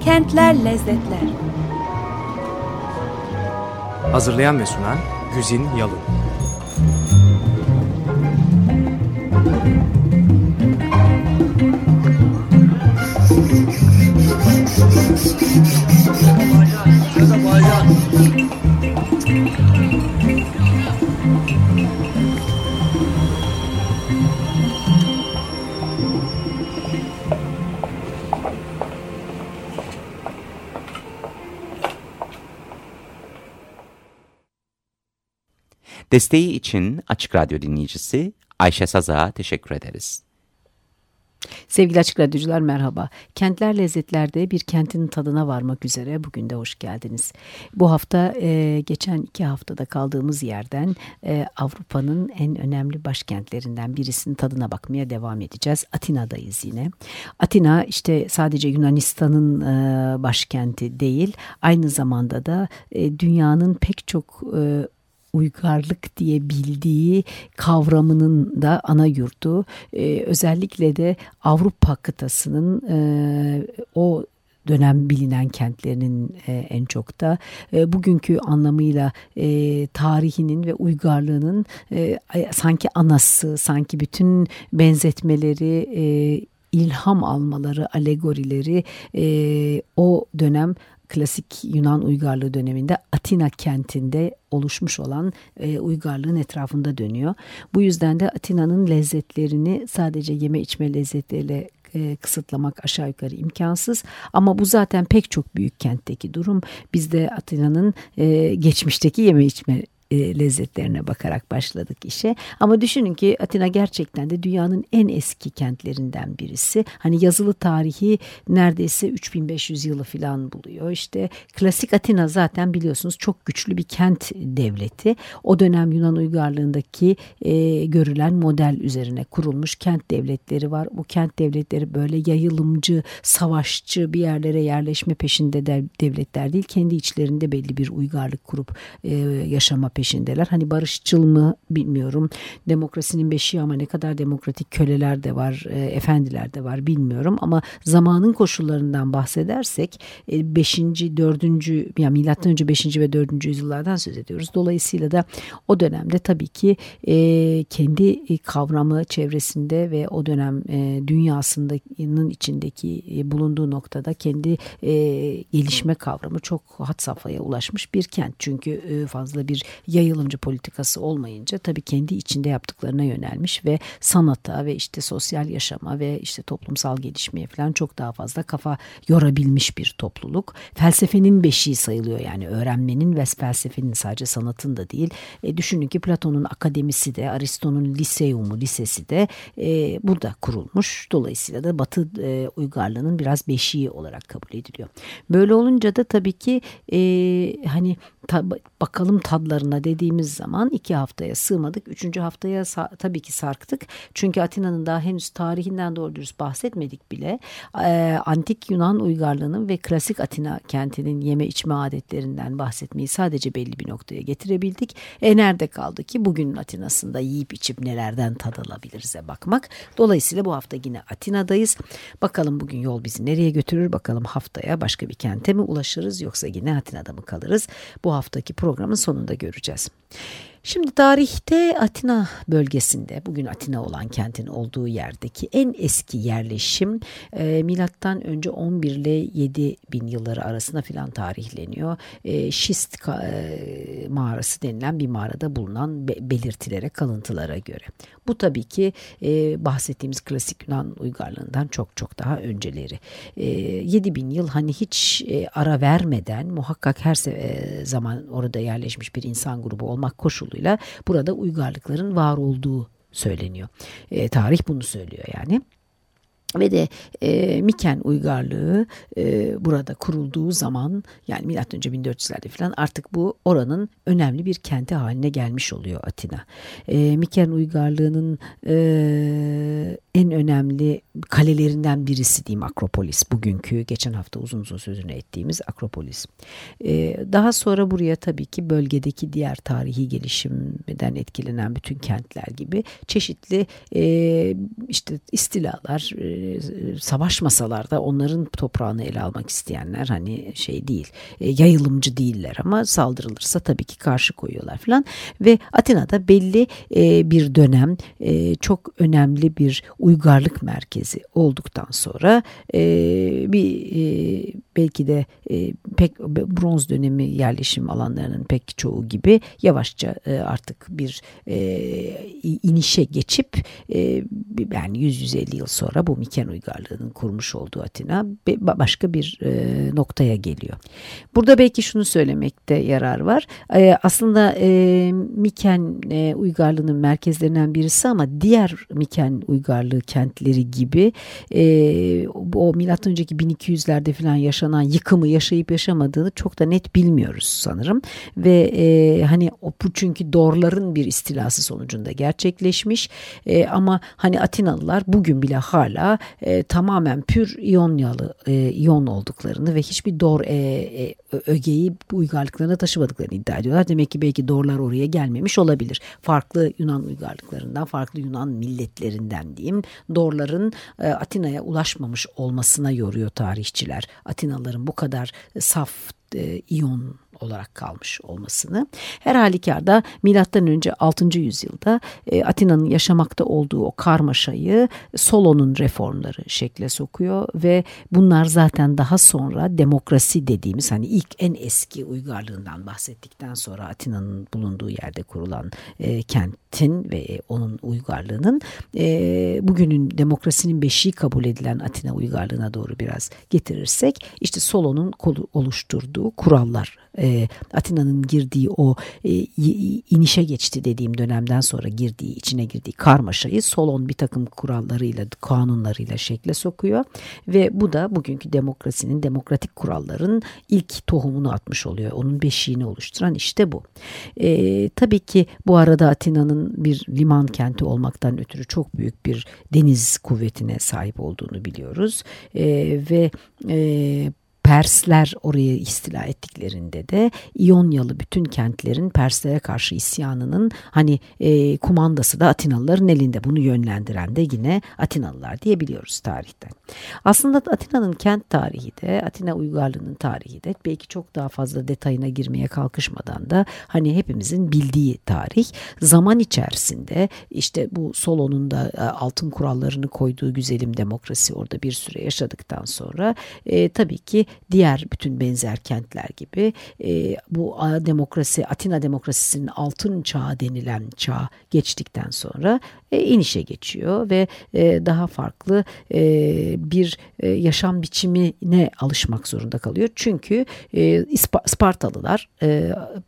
Kentler Lezzetler. Hazırlayan ve sunan Güzin Yalın Desteği için Açık Radyo dinleyicisi Ayşe Saza'ya teşekkür ederiz. Sevgili Açık Radyocular merhaba. Kentler Lezzetler'de bir kentin tadına varmak üzere bugün de hoş geldiniz. Bu hafta e, geçen iki haftada kaldığımız yerden e, Avrupa'nın en önemli başkentlerinden birisinin tadına bakmaya devam edeceğiz. Atina'dayız yine. Atina işte sadece Yunanistan'ın e, başkenti değil aynı zamanda da e, dünyanın pek çok e, uygarlık diye bildiği kavramının da ana yurdu. Ee, özellikle de Avrupa kıtasının e, o dönem bilinen kentlerinin e, en çok da e, bugünkü anlamıyla e, tarihinin ve uygarlığının e, sanki anası, sanki bütün benzetmeleri, e, ilham almaları, alegorileri e, o dönem klasik Yunan uygarlığı döneminde Atina kentinde oluşmuş olan e, uygarlığın etrafında dönüyor. Bu yüzden de Atina'nın lezzetlerini sadece yeme içme lezzetleriyle e, kısıtlamak aşağı yukarı imkansız. Ama bu zaten pek çok büyük kentteki durum. Bizde Atina'nın e, geçmişteki yeme içme e, lezzetlerine bakarak başladık işe. Ama düşünün ki Atina gerçekten de dünyanın en eski kentlerinden birisi. Hani yazılı tarihi neredeyse 3500 yılı falan buluyor. İşte klasik Atina zaten biliyorsunuz çok güçlü bir kent devleti. O dönem Yunan uygarlığındaki e, görülen model üzerine kurulmuş kent devletleri var. Bu kent devletleri böyle yayılımcı, savaşçı bir yerlere yerleşme peşinde devletler değil. Kendi içlerinde belli bir uygarlık kurup e, yaşama peşindeler. Hani barışçıl mı bilmiyorum. Demokrasinin beşiği ama ne kadar demokratik köleler de var, e, efendiler de var bilmiyorum. Ama zamanın koşullarından bahsedersek 5. E, 4. yani milattan önce 5. ve 4. yüzyıllardan söz ediyoruz. Dolayısıyla da o dönemde tabii ki e, kendi kavramı çevresinde ve o dönem e, dünyasının içindeki e, bulunduğu noktada kendi e, gelişme kavramı çok hat safhaya ulaşmış bir kent. Çünkü e, fazla bir yayılımcı politikası olmayınca tabii kendi içinde yaptıklarına yönelmiş ve sanata ve işte sosyal yaşama ve işte toplumsal gelişmeye falan çok daha fazla kafa yorabilmiş bir topluluk. Felsefenin beşiği sayılıyor yani öğrenmenin ve felsefenin sadece sanatın da değil. E, düşünün ki Platon'un akademisi de Aristo'nun liseumu, lisesi de e, burada kurulmuş. Dolayısıyla da Batı e, uygarlığının biraz beşiği olarak kabul ediliyor. Böyle olunca da tabii ki e, hani ta, bakalım tadlarına dediğimiz zaman iki haftaya sığmadık. Üçüncü haftaya tabii ki sarktık. Çünkü Atina'nın daha henüz tarihinden doğru dürüst bahsetmedik bile. E, antik Yunan uygarlığının ve klasik Atina kentinin yeme içme adetlerinden bahsetmeyi sadece belli bir noktaya getirebildik. E nerede kaldı ki bugünün Atina'sında yiyip içip nelerden tad alabiliriz'e bakmak. Dolayısıyla bu hafta yine Atina'dayız. Bakalım bugün yol bizi nereye götürür? Bakalım haftaya başka bir kente mi ulaşırız yoksa yine Atina'da mı kalırız? Bu haftaki programın sonunda göreceğiz. Şimdi tarihte Atina bölgesinde bugün Atina olan kentin olduğu yerdeki en eski yerleşim e, milattan önce 11 ile 7 bin yılları arasında filan tarihleniyor. E, Şist e, mağarası denilen bir mağarada bulunan be, belirtilere kalıntılara göre. Bu tabii ki e, bahsettiğimiz klasik Yunan uygarlığından çok çok daha önceleri. E, 7 bin yıl hani hiç e, ara vermeden muhakkak her e, zaman orada yerleşmiş bir insan grubu olmak koşulu yoluyla burada uygarlıkların var olduğu söyleniyor. E, tarih bunu söylüyor yani ve de e, Miken uygarlığı e, burada kurulduğu zaman yani milattan önce 1400'lerde falan artık bu oranın önemli bir kenti haline gelmiş oluyor Atina. E, Miken uygarlığının e, en önemli kalelerinden birisi diyeyim Akropolis. Bugünkü geçen hafta uzun uzun sözünü ettiğimiz Akropolis. E, daha sonra buraya tabii ki bölgedeki diğer tarihi gelişimden etkilenen bütün kentler gibi çeşitli e, işte istilalar, e, savaşmasalar da onların toprağını ele almak isteyenler hani şey değil e, yayılımcı değiller ama saldırılırsa tabii ki karşı koyuyorlar falan. Ve Atina'da belli e, bir dönem e, çok önemli bir uygarlık merkezi olduktan sonra e, bir e, belki de e, pek bronz dönemi yerleşim alanlarının pek çoğu gibi yavaşça e, artık bir e, inişe geçip e, yani 100-150 yıl sonra bu Miken uygarlığının kurmuş olduğu Atina başka bir e, noktaya geliyor. Burada belki şunu söylemekte yarar var. E, aslında e, Miken e, uygarlığının merkezlerinden birisi ama diğer Miken uygarlığı kentleri gibi e, o milattan önceki 1200'lerde falan yaşanan yıkımı yaşayıp yaşamadığını çok da net bilmiyoruz sanırım ve e, hani bu çünkü Dorların bir istilası sonucunda gerçekleşmiş e, ama hani Atinalılar bugün bile hala e, tamamen pür İonyalı e, İyon olduklarını ve hiçbir Dor e, e, ögeyi uygarlıklarına taşımadıklarını iddia ediyorlar. Demek ki belki Dorlar oraya gelmemiş olabilir. Farklı Yunan uygarlıklarından, farklı Yunan milletlerinden diyeyim. Dorların e, Atina'ya ulaşmamış olmasına yoruyor tarihçiler. Atinalıların bu kadar saf e, İyon olarak kalmış olmasını. Her halükarda milattan önce 6. yüzyılda e, Atina'nın yaşamakta olduğu o karmaşayı Solon'un reformları şekle sokuyor ve bunlar zaten daha sonra demokrasi dediğimiz hani ilk en eski uygarlığından bahsettikten sonra Atina'nın bulunduğu yerde kurulan e, kentin ve onun uygarlığının e, bugünün demokrasinin beşiği kabul edilen Atina uygarlığına doğru biraz getirirsek işte Solon'un oluşturduğu kurallar e, Atina'nın girdiği o e, inişe geçti dediğim dönemden sonra girdiği içine girdiği karmaşayı Solon bir takım kurallarıyla kanunlarıyla şekle sokuyor ve bu da bugünkü demokrasinin demokratik kuralların ilk tohumunu atmış oluyor. Onun beşiğini oluşturan işte bu. E, tabii ki bu arada Atina'nın bir liman kenti olmaktan ötürü çok büyük bir deniz kuvvetine sahip olduğunu biliyoruz e, ve e, Persler orayı istila ettiklerinde de İonyalı bütün kentlerin Perslere karşı isyanının hani e, kumandası da Atinalıların elinde. Bunu yönlendiren de yine Atinalılar diyebiliyoruz tarihten. Aslında Atina'nın kent tarihi de Atina uygarlığının tarihi de belki çok daha fazla detayına girmeye kalkışmadan da hani hepimizin bildiği tarih zaman içerisinde işte bu Solon'un da e, altın kurallarını koyduğu güzelim demokrasi orada bir süre yaşadıktan sonra e, tabii ki diğer bütün benzer kentler gibi e, bu demokrasi Atina demokrasisinin altın çağı denilen çağ geçtikten sonra e, inişe geçiyor ve e, daha farklı e, bir e, yaşam biçimine alışmak zorunda kalıyor. Çünkü Spartalılar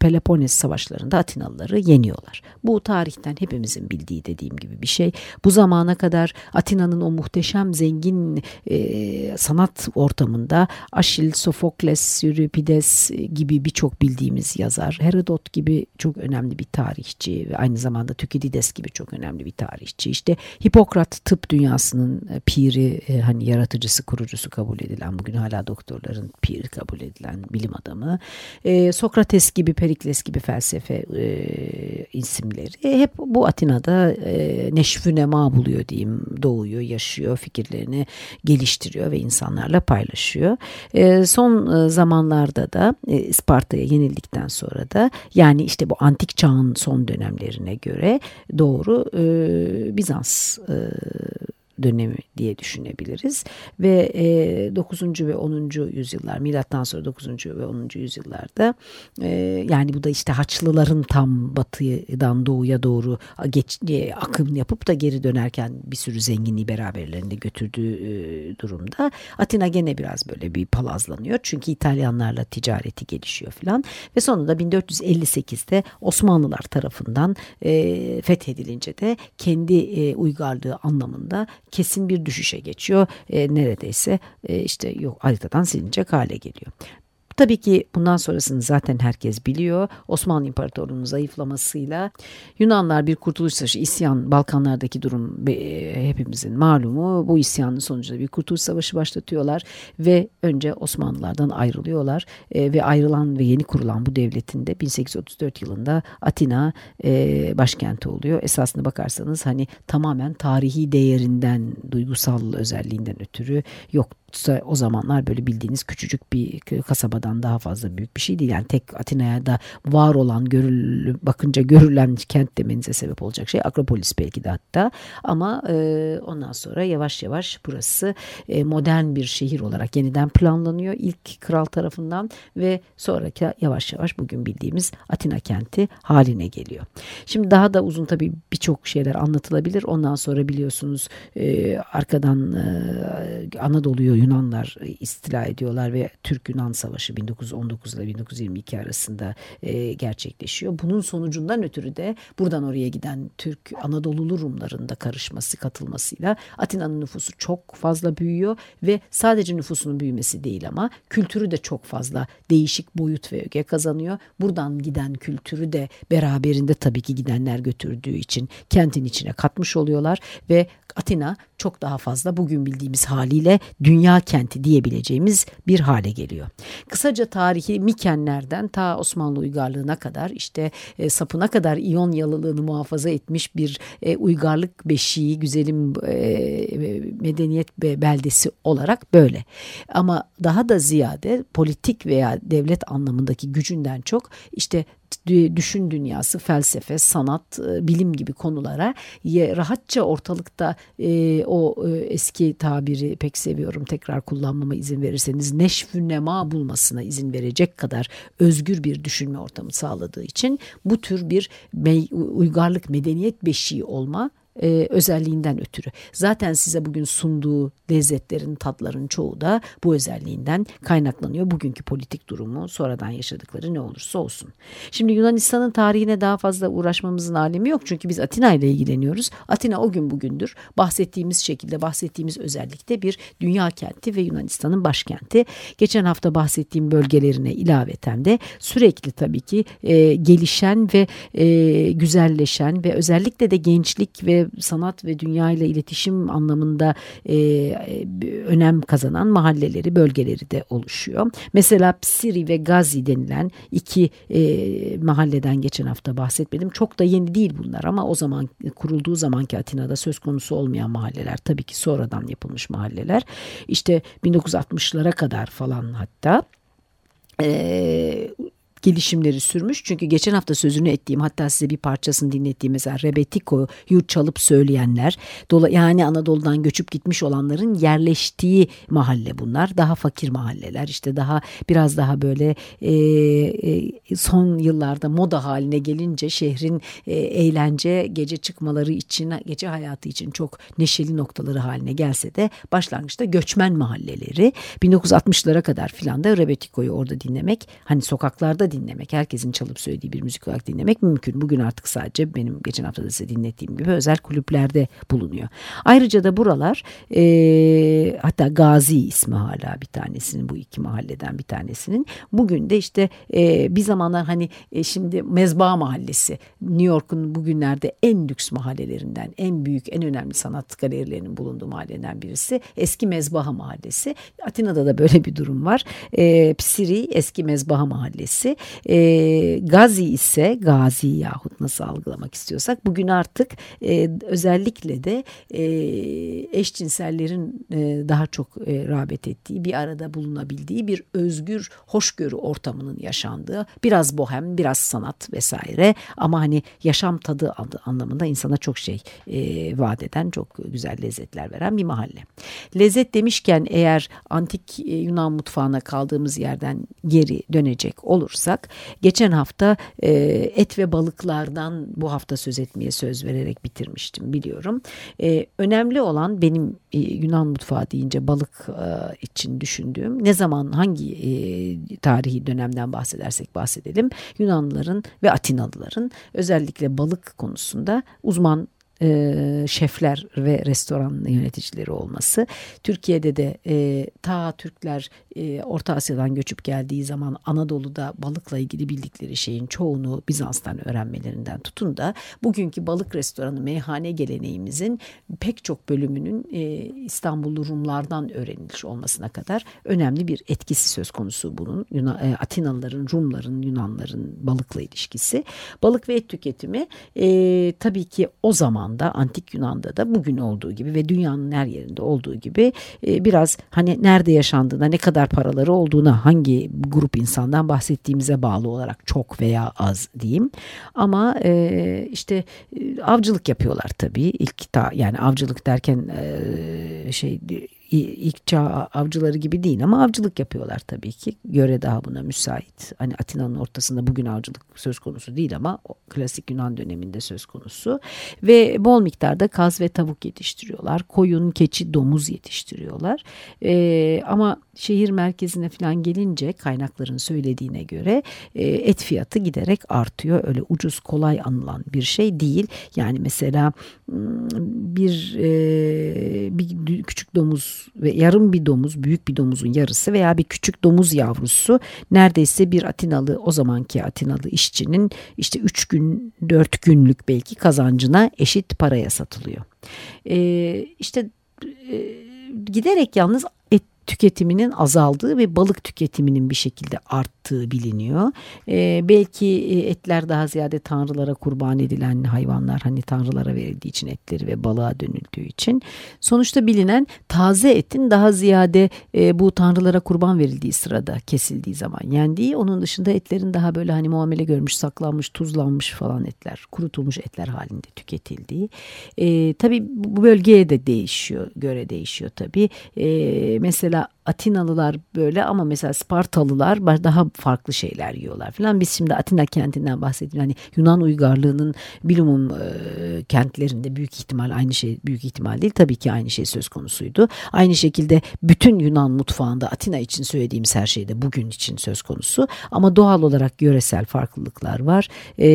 Peloponnes savaşlarında Atinalıları yeniyorlar. Bu tarihten hepimizin bildiği dediğim gibi bir şey. Bu zamana kadar Atina'nın o muhteşem zengin sanat ortamında Aşil, Sofokles, Euripides gibi birçok bildiğimiz yazar, Herodot gibi çok önemli bir tarihçi ve aynı zamanda Tükidides gibi çok önemli bir tarihçi tarihçi. İşte Hipokrat tıp dünyasının e, piri e, hani yaratıcısı kurucusu kabul edilen bugün hala doktorların piri kabul edilen bilim adamı. E, Sokrates gibi Perikles gibi felsefe isimleri hep bu Atina'da e, neşvü nema buluyor diyeyim. Doğuyor, yaşıyor, fikirlerini geliştiriyor ve insanlarla paylaşıyor. Son zamanlarda da Isparta'ya yenildikten sonra da yani işte bu antik çağın son dönemlerine göre doğru Bizans e, dönemi diye düşünebiliriz. Ve e, 9. ve 10. yüzyıllar milattan sonra 9. ve 10. yüzyıllarda e, yani bu da işte Haçlıların tam batıdan doğuya doğru geç, e, akım yapıp da geri dönerken bir sürü zenginliği beraberlerinde götürdüğü e, durumda Atina gene biraz böyle bir palazlanıyor. Çünkü İtalyanlarla ticareti gelişiyor filan ve sonunda 1458'de Osmanlılar tarafından e, fethedilince de kendi uygarlığı anlamında kesin bir düşüşe geçiyor. E, neredeyse e, işte yok haritadan silinecek hale geliyor. Tabii ki bundan sonrasını zaten herkes biliyor. Osmanlı İmparatorluğu'nun zayıflamasıyla Yunanlar bir kurtuluş savaşı, isyan, Balkanlardaki durum hepimizin malumu. Bu isyanın sonucunda bir kurtuluş savaşı başlatıyorlar ve önce Osmanlılardan ayrılıyorlar e, ve ayrılan ve yeni kurulan bu devletin de 1834 yılında Atina e, başkenti oluyor. Esasına bakarsanız hani tamamen tarihi değerinden, duygusal özelliğinden ötürü yok o zamanlar böyle bildiğiniz küçücük bir kasabadan daha fazla büyük bir şey değil. Yani tek Atina'ya da var olan görül, bakınca görülen kent demenize sebep olacak şey Akropolis belki de hatta. Ama e, ondan sonra yavaş yavaş burası e, modern bir şehir olarak yeniden planlanıyor ilk kral tarafından ve sonraki yavaş yavaş bugün bildiğimiz Atina kenti haline geliyor. Şimdi daha da uzun tabii birçok şeyler anlatılabilir. Ondan sonra biliyorsunuz e, arkadan e, Anadolu'yu Yunanlar e, istila ediyorlar ve Türk-Yunan Savaşı 1919 ile 1922 arasında e, gerçekleşiyor. Bunun sonucundan ötürü de buradan oraya giden Türk Anadolulu Rumların da karışması, katılmasıyla Atina'nın nüfusu çok fazla büyüyor ve sadece nüfusunun büyümesi değil ama kültürü de çok fazla değişik boyut ve öge kazanıyor. Buradan giden kültürü de beraberinde tabii ki gidenler götürdüğü için kentin içine katmış oluyorlar ve Atina çok daha fazla bugün bildiğimiz haliyle dünya kenti diyebileceğimiz bir hale geliyor. Kısaca tarihi Mikenlerden ta Osmanlı uygarlığına kadar işte e, sapına kadar İyon yalılığını muhafaza etmiş bir e, uygarlık beşiği, güzelim e, medeniyet beldesi olarak böyle. Ama daha da ziyade politik veya devlet anlamındaki gücünden çok işte düşün dünyası, felsefe, sanat, e, bilim gibi konulara rahatça ortalıkta e, o e, eski tabiri pek seviyorum tekrar kullanmama izin verirseniz neşvü nema bulmasına izin verecek kadar özgür bir düşünme ortamı sağladığı için bu tür bir uygarlık medeniyet beşiği olma e, özelliğinden ötürü. Zaten size bugün sunduğu lezzetlerin, tatların çoğu da bu özelliğinden kaynaklanıyor. Bugünkü politik durumu, sonradan yaşadıkları ne olursa olsun. Şimdi Yunanistan'ın tarihine daha fazla uğraşmamızın alemi yok. Çünkü biz Atina ile ilgileniyoruz. Atina o gün bugündür. Bahsettiğimiz şekilde, bahsettiğimiz özellikte bir dünya kenti ve Yunanistan'ın başkenti. Geçen hafta bahsettiğim bölgelerine ilaveten de sürekli tabii ki e, gelişen ve e, güzelleşen ve özellikle de gençlik ve sanat ve dünya ile iletişim anlamında e, önem kazanan mahalleleri, bölgeleri de oluşuyor. Mesela Psiri ve Gazi denilen iki e, mahalleden geçen hafta bahsetmedim. Çok da yeni değil bunlar ama o zaman kurulduğu zamanki Atina'da söz konusu olmayan mahalleler tabii ki sonradan yapılmış mahalleler. İşte 1960'lara kadar falan hatta e, gelişimleri sürmüş. Çünkü geçen hafta sözünü ettiğim hatta size bir parçasını dinlettiğim mesela Rebetiko'yu çalıp söyleyenler yani Anadolu'dan göçüp gitmiş olanların yerleştiği mahalle bunlar. Daha fakir mahalleler işte daha biraz daha böyle e, e, son yıllarda moda haline gelince şehrin e, eğlence gece çıkmaları için gece hayatı için çok neşeli noktaları haline gelse de başlangıçta göçmen mahalleleri 1960'lara kadar filan da Rebetiko'yu orada dinlemek hani sokaklarda dinlemek, herkesin çalıp söylediği bir müzik olarak dinlemek mümkün. Bugün artık sadece benim geçen hafta da size dinlettiğim gibi özel kulüplerde bulunuyor. Ayrıca da buralar e, hatta Gazi ismi hala bir tanesinin bu iki mahalleden bir tanesinin. Bugün de işte e, bir zamanlar hani e, şimdi Mezba Mahallesi New York'un bugünlerde en lüks mahallelerinden en büyük en önemli sanat galerilerinin bulunduğu mahalleden birisi. Eski Mezbaha Mahallesi. Atina'da da böyle bir durum var. E, Psiri eski Mezbaha Mahallesi. E, Gazi ise Gazi yahut nasıl algılamak istiyorsak bugün artık e, özellikle de e, eşcinsellerin e, daha çok e, rağbet ettiği bir arada bulunabildiği bir özgür hoşgörü ortamının yaşandığı biraz bohem biraz sanat vesaire ama hani yaşam tadı anlamında insana çok şey e, vaat eden çok güzel lezzetler veren bir mahalle. Lezzet demişken eğer antik e, Yunan mutfağına kaldığımız yerden geri dönecek olursa olursak geçen hafta e, et ve balıklardan bu hafta söz etmeye söz vererek bitirmiştim biliyorum. E, önemli olan benim e, Yunan mutfağı deyince balık e, için düşündüğüm ne zaman hangi e, tarihi dönemden bahsedersek bahsedelim Yunanlıların ve Atinalıların özellikle balık konusunda uzman e, şefler ve restoran yöneticileri olması. Türkiye'de de e, ta Türkler e, Orta Asya'dan göçüp geldiği zaman Anadolu'da balıkla ilgili bildikleri şeyin çoğunu Bizans'tan öğrenmelerinden tutun da bugünkü balık restoranı meyhane geleneğimizin pek çok bölümünün e, İstanbullu Rumlardan öğrenilmiş olmasına kadar önemli bir etkisi söz konusu bunun. Yunan, e, Atinalıların, Rumların, Yunanların balıkla ilişkisi. Balık ve et tüketimi e, tabii ki o zamanda antik Yunan'da da bugün olduğu gibi ve dünyanın her yerinde olduğu gibi e, biraz hani nerede yaşandığına, ne kadar paraları olduğuna, hangi grup insandan bahsettiğimize bağlı olarak çok veya az diyeyim. Ama e, işte e, avcılık yapıyorlar tabii. İlk ta, yani avcılık derken şey ilk çağ avcıları gibi değil ama avcılık yapıyorlar tabii ki. Göre daha buna müsait. Hani Atina'nın ortasında bugün avcılık söz konusu değil ama klasik Yunan döneminde söz konusu. Ve bol miktarda kaz ve tavuk yetiştiriyorlar. Koyun, keçi, domuz yetiştiriyorlar. Ee, ama şehir merkezine falan gelince kaynakların söylediğine göre e, et fiyatı giderek artıyor. Öyle ucuz kolay anılan bir şey değil. Yani mesela bir, e, bir küçük domuz ve yarım bir domuz büyük bir domuzun yarısı veya bir küçük domuz yavrusu neredeyse bir Atinalı o zamanki Atinalı işçinin işte 3 gün 4 günlük belki kazancına eşit paraya satılıyor. E, işte e, giderek yalnız tüketiminin azaldığı ve balık tüketiminin bir şekilde arttığı biliniyor. E, belki etler daha ziyade tanrılara kurban edilen hayvanlar hani tanrılara verildiği için etleri ve balığa dönüldüğü için. Sonuçta bilinen taze etin daha ziyade e, bu tanrılara kurban verildiği sırada kesildiği zaman yendiği. Onun dışında etlerin daha böyle hani muamele görmüş, saklanmış, tuzlanmış falan etler, kurutulmuş etler halinde tüketildiği. E, tabii bu bölgeye de değişiyor, göre değişiyor tabii. E, mesela mesela Atinalılar böyle ama mesela Spartalılar daha farklı şeyler yiyorlar falan. Biz şimdi Atina kentinden bahsediyoruz. Hani Yunan uygarlığının bilumum e, kentlerinde büyük ihtimal aynı şey büyük ihtimal değil. Tabii ki aynı şey söz konusuydu. Aynı şekilde bütün Yunan mutfağında Atina için söylediğimiz her şeyde bugün için söz konusu. Ama doğal olarak yöresel farklılıklar var. E,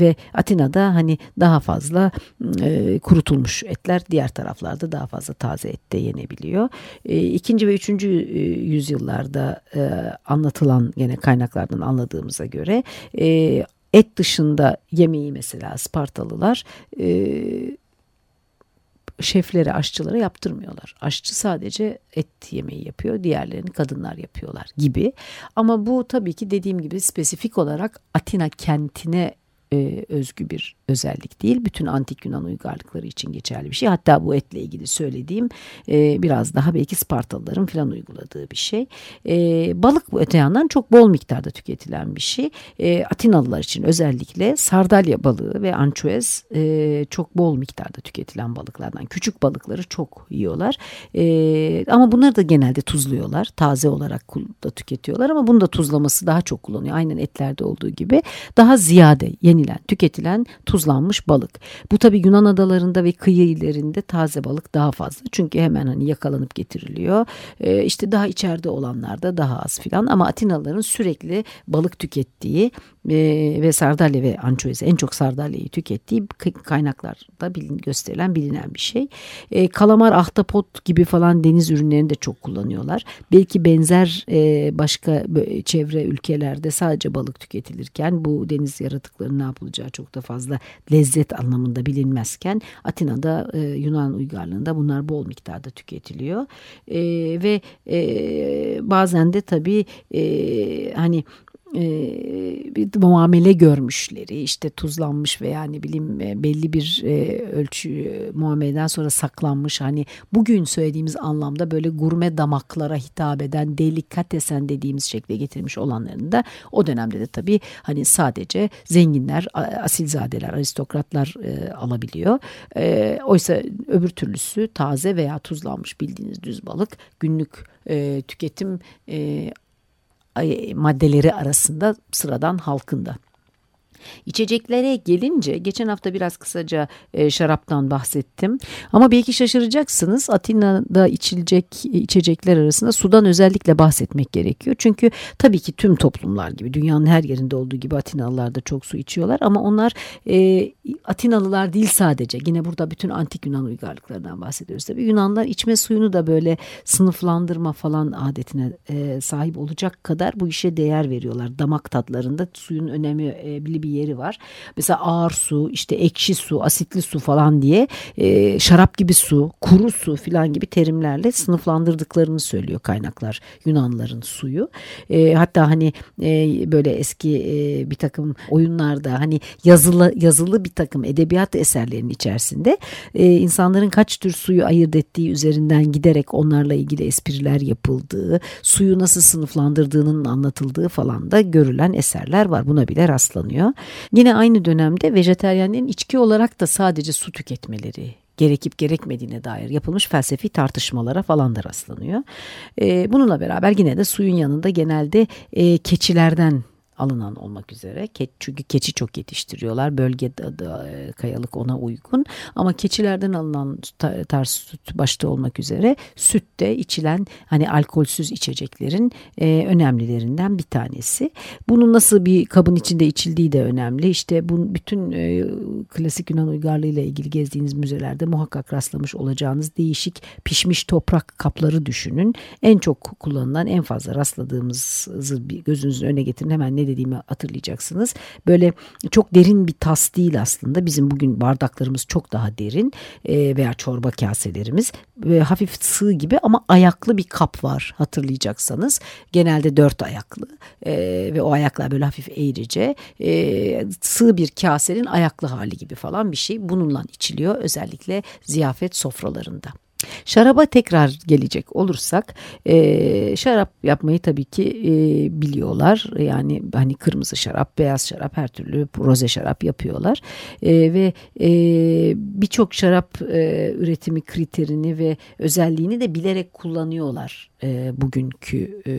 ve Atina'da hani daha fazla e, kurutulmuş etler diğer taraflarda daha fazla taze et de yenebiliyor. E, ikinci ve üçüncü yüzyıllarda e, anlatılan gene kaynaklardan anladığımıza göre e, et dışında yemeği mesela Spartalılar e, şeflere, aşçılara yaptırmıyorlar. Aşçı sadece et yemeği yapıyor, diğerlerini kadınlar yapıyorlar gibi. Ama bu tabii ki dediğim gibi spesifik olarak Atina kentine e, özgü bir özellik değil. Bütün antik Yunan uygarlıkları için geçerli bir şey. Hatta bu etle ilgili söylediğim e, biraz daha belki Spartalıların falan uyguladığı bir şey. E, balık öte yandan çok bol miktarda tüketilen bir şey. E, Atinalılar için özellikle sardalya balığı ve ançuez e, çok bol miktarda tüketilen balıklardan. Küçük balıkları çok yiyorlar. E, ama bunları da genelde tuzluyorlar. Taze olarak da tüketiyorlar ama bunu da tuzlaması daha çok kullanıyor. Aynen etlerde olduğu gibi. Daha ziyade yenilen, tüketilen tuz tuzlanmış balık. Bu tabi Yunan adalarında ve kıyı illerinde taze balık daha fazla. Çünkü hemen hani yakalanıp getiriliyor. Ee, işte daha içeride olanlarda daha az filan. Ama Atinalıların sürekli balık tükettiği e, ve sardalya ve ançoez en çok sardalyayı tükettiği kaynaklarda bilin, gösterilen bilinen bir şey. E, kalamar, ahtapot gibi falan deniz ürünlerini de çok kullanıyorlar. Belki benzer e, başka çevre ülkelerde sadece balık tüketilirken bu deniz yaratıkları ne yapılacağı çok da fazla lezzet anlamında bilinmezken Atina'da e, Yunan uygarlığında bunlar bol miktarda tüketiliyor. E, ve e, bazen de tabii e, hani e, bir muamele görmüşleri işte tuzlanmış veya ne bileyim e, belli bir e, ölçü e, muameleden sonra saklanmış hani bugün söylediğimiz anlamda böyle gurme damaklara hitap eden delikatesen dediğimiz şekle getirmiş olanlarını da o dönemde de tabii hani sadece zenginler asilzadeler aristokratlar e, alabiliyor. Oysa öbür türlüsü taze veya tuzlanmış bildiğiniz düz balık günlük tüketim maddeleri arasında sıradan halkında. İçeceklere gelince geçen hafta biraz kısaca e, şaraptan bahsettim. Ama belki şaşıracaksınız Atina'da içilecek içecekler arasında sudan özellikle bahsetmek gerekiyor. Çünkü tabii ki tüm toplumlar gibi dünyanın her yerinde olduğu gibi Atinalılar da çok su içiyorlar. Ama onlar e, Atinalılar değil sadece. Yine burada bütün antik Yunan uygarlıklarından bahsediyoruz. Tabii Yunanlar içme suyunu da böyle sınıflandırma falan adetine e, sahip olacak kadar bu işe değer veriyorlar. Damak tatlarında suyun önemi e, bir yeri var. Mesela ağır su, işte ekşi su, asitli su falan diye e, şarap gibi su, kuru su falan gibi terimlerle sınıflandırdıklarını söylüyor kaynaklar Yunanların suyu. E, hatta hani e, böyle eski e, bir takım oyunlarda hani yazılı yazılı bir takım edebiyat eserlerinin içerisinde e, insanların kaç tür suyu ayırt ettiği üzerinden giderek onlarla ilgili espriler yapıldığı, suyu nasıl sınıflandırdığının anlatıldığı falan da görülen eserler var. Buna bile rastlanıyor. Yine aynı dönemde vejeteryenlerin içki olarak da sadece su tüketmeleri gerekip gerekmediğine dair yapılmış felsefi tartışmalara falan da rastlanıyor. Bununla beraber yine de suyun yanında genelde keçilerden alınan olmak üzere. Çünkü keçi çok yetiştiriyorlar. Bölgede da, e, kayalık ona uygun. Ama keçilerden alınan tarz süt başta olmak üzere süt de içilen hani alkolsüz içeceklerin e, önemlilerinden bir tanesi. Bunun nasıl bir kabın içinde içildiği de önemli. İşte bu bütün e, klasik Yunan uygarlığı ile ilgili gezdiğiniz müzelerde muhakkak rastlamış olacağınız değişik pişmiş toprak kapları düşünün. En çok kullanılan en fazla rastladığımızı gözünüzün önüne getirin. Hemen ne dediğimi hatırlayacaksınız. Böyle çok derin bir tas değil aslında. Bizim bugün bardaklarımız çok daha derin e, veya çorba kaselerimiz ve hafif sığ gibi ama ayaklı bir kap var hatırlayacaksanız. Genelde dört ayaklı e, ve o ayaklar böyle hafif eğrice e, sığ bir kasenin ayaklı hali gibi falan bir şey. Bununla içiliyor özellikle ziyafet sofralarında. Şaraba tekrar gelecek olursak e, şarap yapmayı tabii ki e, biliyorlar. Yani hani kırmızı şarap, beyaz şarap her türlü roze şarap yapıyorlar. E, ve e, birçok şarap e, üretimi kriterini ve özelliğini de bilerek kullanıyorlar e, bugünkü e,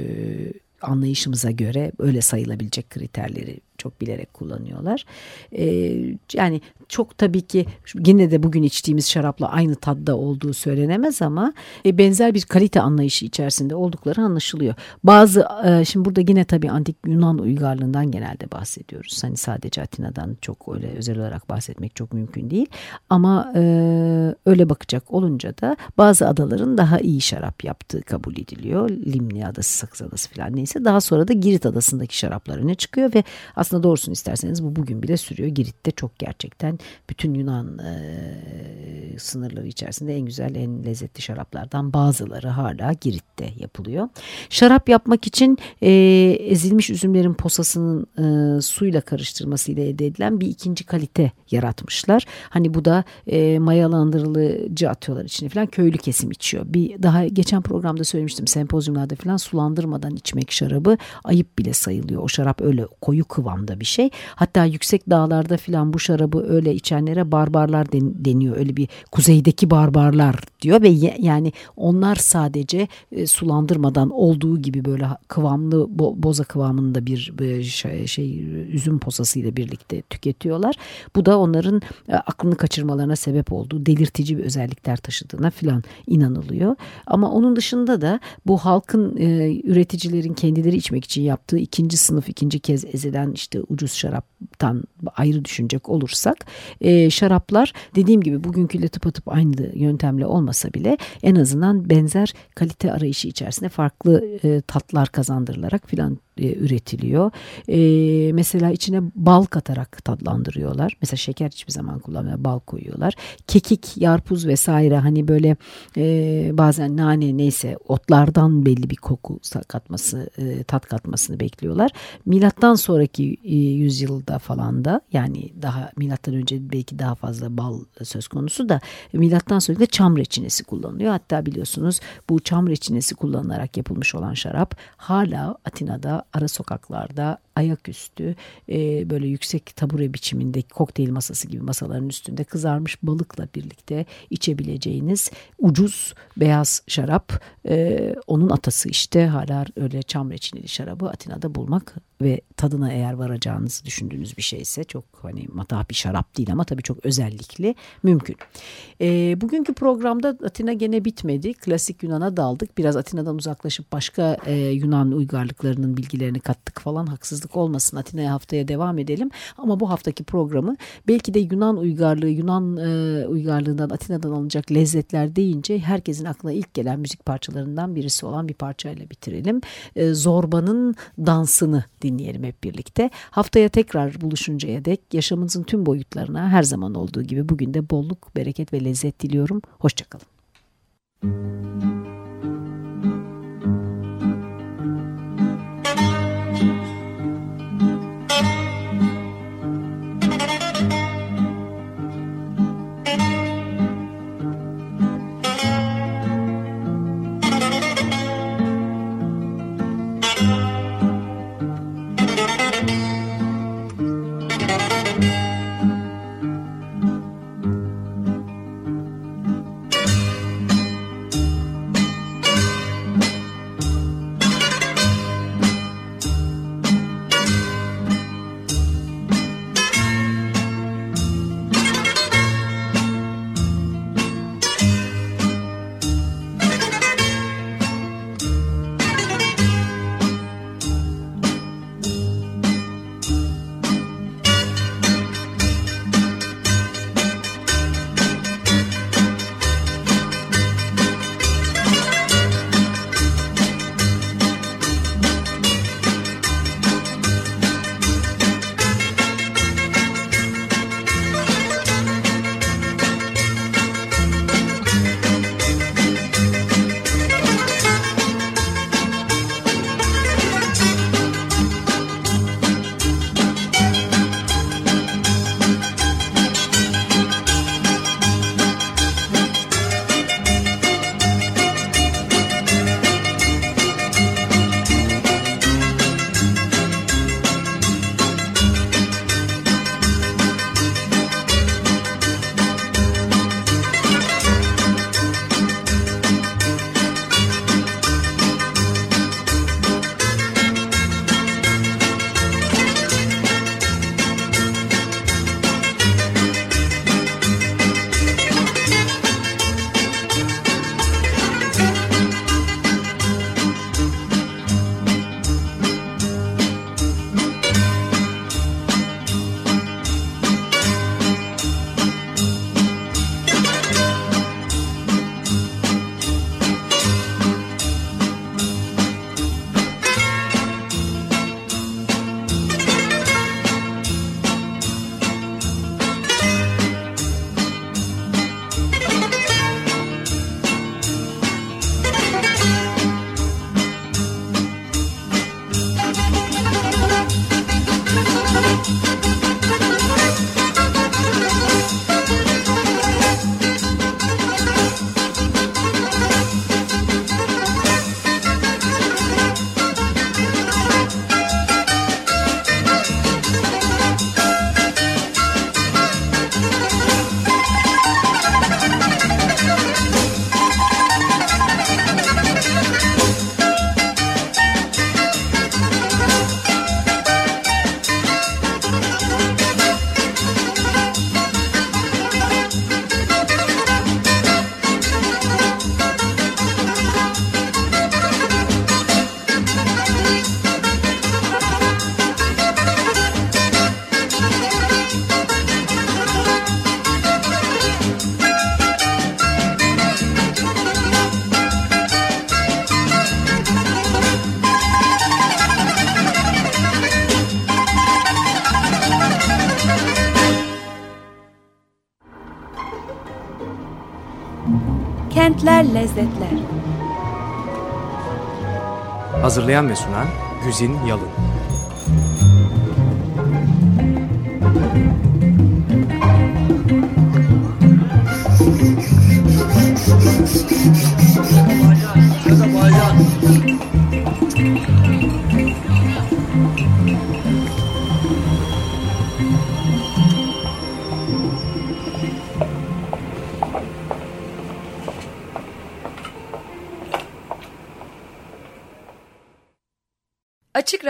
anlayışımıza göre öyle sayılabilecek kriterleri çok bilerek kullanıyorlar. Ee, yani çok tabii ki yine de bugün içtiğimiz şarapla aynı tadda olduğu söylenemez ama e, benzer bir kalite anlayışı içerisinde oldukları anlaşılıyor. Bazı e, şimdi burada yine tabii antik Yunan uygarlığından genelde bahsediyoruz. Hani sadece Atina'dan çok öyle özel olarak bahsetmek çok mümkün değil. Ama e, öyle bakacak olunca da bazı adaların daha iyi şarap yaptığı kabul ediliyor. Limni adası, Sakız adası falan neyse. Daha sonra da Girit adasındaki şaraplar öne çıkıyor ve aslında doğrusunu isterseniz bu bugün bile sürüyor. Girit'te çok gerçekten bütün Yunan e, sınırları içerisinde en güzel, en lezzetli şaraplardan bazıları hala Girit'te yapılıyor. Şarap yapmak için e, ezilmiş üzümlerin posasının e, suyla karıştırmasıyla elde edilen bir ikinci kalite yaratmışlar. Hani bu da e, mayalandırılıcı atıyorlar içine falan köylü kesim içiyor. Bir daha geçen programda söylemiştim sempozyumlarda falan sulandırmadan içmek şarabı ayıp bile sayılıyor. O şarap öyle koyu kıvam anlamda bir şey. Hatta yüksek dağlarda filan bu şarabı öyle içenlere barbarlar deniyor. Öyle bir kuzeydeki barbarlar diyor ve yani onlar sadece e, sulandırmadan olduğu gibi böyle kıvamlı boza kıvamında bir şey, şey üzüm posasıyla birlikte tüketiyorlar. Bu da onların e, aklını kaçırmalarına sebep olduğu delirtici bir özellikler taşıdığına filan inanılıyor. Ama onun dışında da bu halkın e, üreticilerin kendileri içmek için yaptığı ikinci sınıf ikinci kez ezilen işte ucuz şaraptan ayrı düşünecek olursak e, şaraplar dediğim gibi bugünküyle tıpatıp aynı yöntemle olmasa bile en azından benzer kalite arayışı içerisinde farklı e, tatlar kazandırılarak filan e, üretiliyor. E, mesela içine bal katarak tadlandırıyorlar. Mesela şeker hiçbir zaman kullanmıyor. Bal koyuyorlar. Kekik, yarpuz vesaire hani böyle e, bazen nane neyse otlardan belli bir koku katması, e, tat katmasını bekliyorlar. Milattan sonraki e, yüzyılda falan da yani daha milattan önce belki daha fazla bal söz konusu da milattan sonra da çam reçinesi kullanılıyor. Hatta biliyorsunuz bu çam reçinesi kullanılarak yapılmış olan şarap hala Atina'da ara sokaklarda ayaküstü e, böyle yüksek tabure biçimindeki kokteyl masası gibi masaların üstünde kızarmış balıkla birlikte içebileceğiniz ucuz beyaz şarap. E, onun atası işte hala öyle çam reçineli şarabı Atina'da bulmak ve tadına eğer varacağınızı düşündüğünüz bir şeyse çok hani matah bir şarap değil ama tabii çok özellikli mümkün. E, bugünkü programda Atina gene bitmedi. Klasik Yunan'a daldık. Biraz Atina'dan uzaklaşıp başka e, Yunan uygarlıklarının bilgilerini kattık falan haksızlık olmasın. Atina'ya haftaya devam edelim. Ama bu haftaki programı belki de Yunan uygarlığı, Yunan e, uygarlığından Atina'dan alınacak lezzetler deyince herkesin aklına ilk gelen müzik parçalarından birisi olan bir parçayla bitirelim. E, Zorba'nın dansını dinleyelim hep birlikte. Haftaya tekrar buluşuncaya dek yaşamınızın tüm boyutlarına her zaman olduğu gibi bugün de bolluk, bereket ve lezzet diliyorum. Hoşçakalın. Kentler Lezzetler Hazırlayan ve sunan Güzin Yalın. Azerbaycan